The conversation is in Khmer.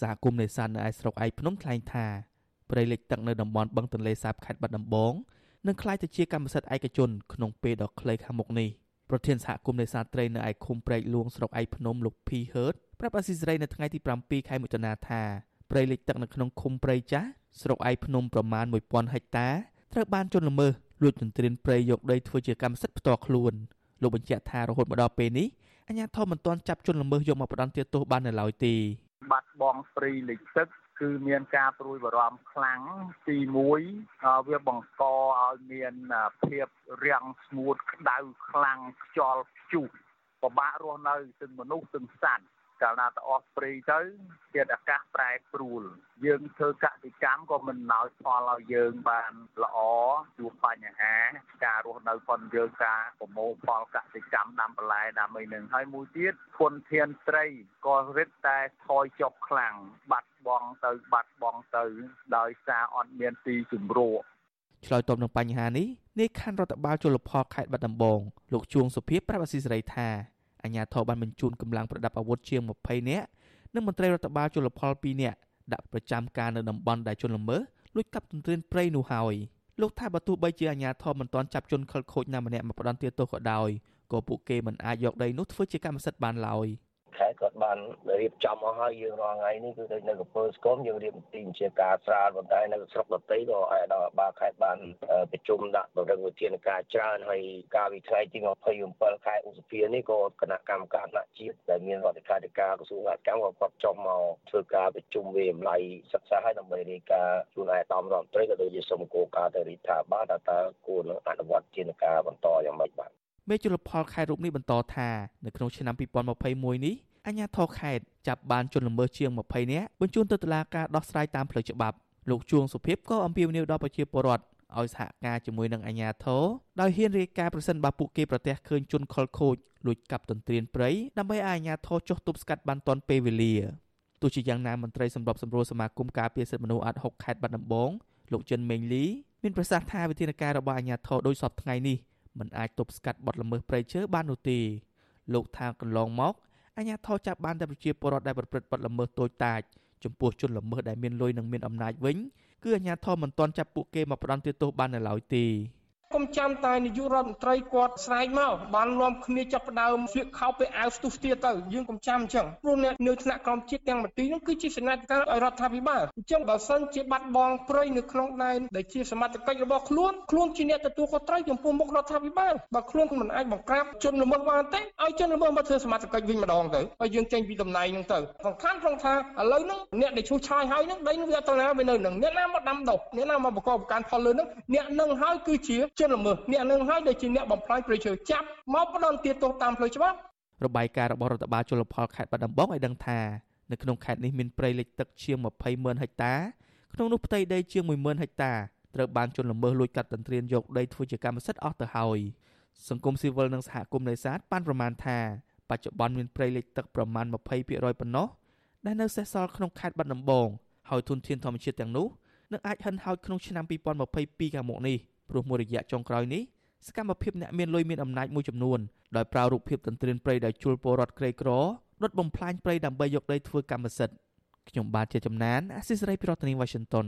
សហគមន៍នេសាទនៅឯស្រុកឯកភ្នំថ្លែងថាព្រៃលិចទឹកនៅតំបន់បឹងទន្លេសាបខេត្តបាត់ដំបងនឹងក្លាយទៅជាកម្មសិទ្ធិឯកជនក្នុងពេលដ៏ខ្លីខាងមុខនេះប្រធានសហគមន៍នេសាទត្រីនៅឯឃុំព្រែកលួងស្រុកឯកភ្នំលោកភីហឺតប្រាប់អាស៊ីសេរីនៅថ្ងៃទី7ខែមិថុនាថាព្រៃលិចទឹកនៅក្នុងឃុំព្រៃចាស់ស្រុកឯកភ្នំប្រមាណ1000ហិកតាត្រូវបានជន់ល្មើសលួចទន្ទ្រានព្រៃយកដីធ្វើជាកម្មសិទ្ធិផ្ទាល់ខ្លួនលោកបញ្ជាក់ថារហូតមកដល់ពេលនេះអាជ្ញាធរមិនទាន់ចាប់ជនល្មើសយកមកផ្ដន្ទាទោសបាននៅឡើយទេ បាត់បង់ព្រៃលិចទឹកគឺមានការព្រួយបារម្ភខ្លាំងទី1វាបង្កឲ្យមានភាពរាំងស្ងួតក្តៅខ្លាំងខ្យល់ព្យុះពិបាករស់នៅទាំងមនុស្សទាំងសត្វ កាលណាទៅអស់ព្រៃទៅធាតុអាកាសប្រែប្រួល យើងធ្វើកសិកម្មក៏មិនឲ្យផលឲ្យយើងបានល្អជួបបញ្ហា ការរស់នៅប៉ុនយើងការប្រមូលផលកសិកម្មដាំបន្លែដាំអីនឹងហើយមួយទៀតធនធានត្រីក៏រិតតែថយចុះខ្លាំងបាត់បង់ទៅបាត់បង់ទៅ ដោយសារអត់មានទីជំរកឆ្លើយតបនឹងបញ្ហានេះនាយខណ្ឌរដ្ឋបាលជលផលខេត្តបាត់ដំបងលោកជួងសុភីប្រាប់អស៊ីសេរីថា អាជ្ញាធរបានបញ្ជូនកម្លាំងប្រដាប់អាវុធជាង20នាក់និងមន្ត្រីរដ្ឋបាលជលផល2នាក់ដាក់ប្រចាំការនៅតំបន់ដែលជនល្មើសលួចកាប់ទន្ទ្រានព្រៃនោះហើយលោកថាបើទោះបីជាអាជ្ញាធរមិនទាន់ចាប់ជនខិលខូចណាម្នាក់មកផ្ដន្ទាទោសក៏ដោយក៏ពួកគេមិនអាចយកដីនោះធ្វើជាកម្មសិទ្ធិបានឡើយ។ ខេត្តគាត់បានរៀបចំមកហើយយើងរាល់ថ្ងៃនេះគឺនៅកំពើស្គមយើងរៀបទីជាការស្រាលប៉ុន្តែនៅស្រុកដតីក៏អាយដល់បាខេត្តបានប្រជុំដាក់បរិងវិធានការច្រើនហើយការវិថ្ងៃទី27ខែឧសភានេះក៏គណៈកម្មការថ្នាក់ជាតិដែលមានរដ្ឋាភិបាលក្រសួងកសិកម្មក៏គាត់ចុះមកធ្វើការប្រជុំវិម្ល័យសិក្សាឲ្យដើម្បីរាយការណ៍ជូនអាយតំរដ្ឋត្រីក៏ដូចជាសូមគោលការណ៍ទៅរដ្ឋាភិបាលថាតើគួរនឹងអនុវត្តជាការបន្តយ៉ាងម៉េចបាទមេជលផលខេត្តរូបនេះបន្តថានៅក្នុងឆ្នាំ2021នេះ អាជ្ញាធរខេត្តចាប់បានជនល្មើសជាង20នាក់បញ្ជូនទៅតុលាការដោះស្រាយតាមផ្លូវច្បាប់លោកជួងសុភីបក៏អំពាវនាវដល់ប្រជាពលរដ្ឋឲ្យសហការជាមួយនឹងអាជ្ញាធរដោយហ៊ានរាយការណ៍ប្រសិនបើពួកគេប្រទះឃើញជនខលខូចលួចកាប់ទន្ទ្រានព្រៃដើម្បីឲ្យអាជ្ញាធរចុះទប់ស្កាត់បានទាន់ពេលវេលាទោះជាយ៉ាងណាមន្ត្រីសម្របសម្រួលសមាគមការពារសិទ្ធិមនុស្សអាត់6ខេត្តបាត់ដំបងលោកចិនមេងលីមានប្រសាសន៍ថាវិធានការរបស់អាជ្ញាធរដោយសពថ្ងៃនេះមិនអាចទប់ស្កាត់បទល្មើសព្រៃឈើបាននោះទេលោកថាកន្លងមក អាជ្ញាធរចាប់បានតែប្រជាពលរដ្ឋដែលប្រព្រឹត្តបទល្មើសតូចតាចចំពោះជនល្មើសដែលមានលុយនិងមានអំណាចវិញគឺអាជ្ញាធរមិនទាន់ចាប់ពួកគេមកផ្ដន្ទាទោសបាននៅឡើយទេ កុំចាំតែនាយករដ្ឋមន្ត្រីគាត់ស្រែកមកបាននាំគ្នាចាប់ផ្ដើមស្លៀកខោទៅអាវស្ទុះស្ទាទៅយើងកុំចាំអញ្ចឹងព្រោះអ្នកនៅថ្នាក់ក្រមជាតិទាំងមន្ទីរនោះគឺជាសញ្ញាការឲ្យរដ្ឋាភិបាលអញ្ចឹងបើសិនជាបាត់បង់ព្រៃនៅក្នុងដែនដែលជាសមត្ថកិច្ចរបស់ខ្លួនខ្លួនជាអ្នកទទួលខុសត្រូវចំពោះមុខរដ្ឋាភិបាលបើខ្លួនមិនអាចបង្ក្រាបជនល្មើសបានទេឲ្យជនល្មើសមកធ្វើសមត្ថកិច្ចវិញម្ដងទៅហើយយើងចេញពីតំណែងហ្នឹងទៅសំខាន់ត្រង់ថាឥឡូវហ្នឹងអ្នកដែលឈូសឆាយហើយហ្នឹងដីនឹងវាអត់ទៅណាវានៅនឹងអ្នកណាមកដាំដុះអ្នកណាមកបង្កបង្កើនផលលើហ្នឹងអ្នកនឹងហើយគឺជាជនល្មើសអ្នកនឹងហើយដែលជាអ្នកបំផ្លាញព្រៃឈើចាប់មកផ្ដន់ទាទោសតាមផ្លូវច្បាប់របាយការណ៍របស់រដ្ឋបាលជលផលខេត្តបាត់ដំបងឲ្យដឹងថានៅក្នុងខេត្តនេះមានព្រៃលិចទឹកជាង20ម៉ឺនហិកតាក្នុងនោះផ្ទៃដីជាង10000ហិកតាត្រូវបានជន់ល្មើសលួចកាត់ទន្ទ្រានយកដីធ្វើជាកម្មសិទ្ធិអស់ទៅហើយសង្គមស៊ីវិលនិងសហគមន៍នេសាទបានប្រមាណថាបច្ចុប្បន្នមានព្រៃលិចទឹកប្រមាណ20%ប៉ុណ្ណោះដែលនៅសេសសល់ក្នុងខេត្តបាត់ដំបងហើយធនធានធម្មជាតិទាំងនោះនឹងអាចហិនហោចក្នុងឆ្នាំ2022ខាងមុខនេះ ព្រោះមួយរយៈចុងក្រោយនេះសកម្មភាពអ្នកមានលុយមានអំណាចមួយចំនួនដោយប្រើរូបភាពទន្ទ្រានព្រៃដែលជួលពលរដ្ឋក្រីក្រដុតបំផ្លាញព្រៃដើម្បីយកដីធ្វើកម្មសិទ្ធិខ្ញុំបាទជាចំណានអាស៊ីសេរីពីរដ្ឋធានី Washington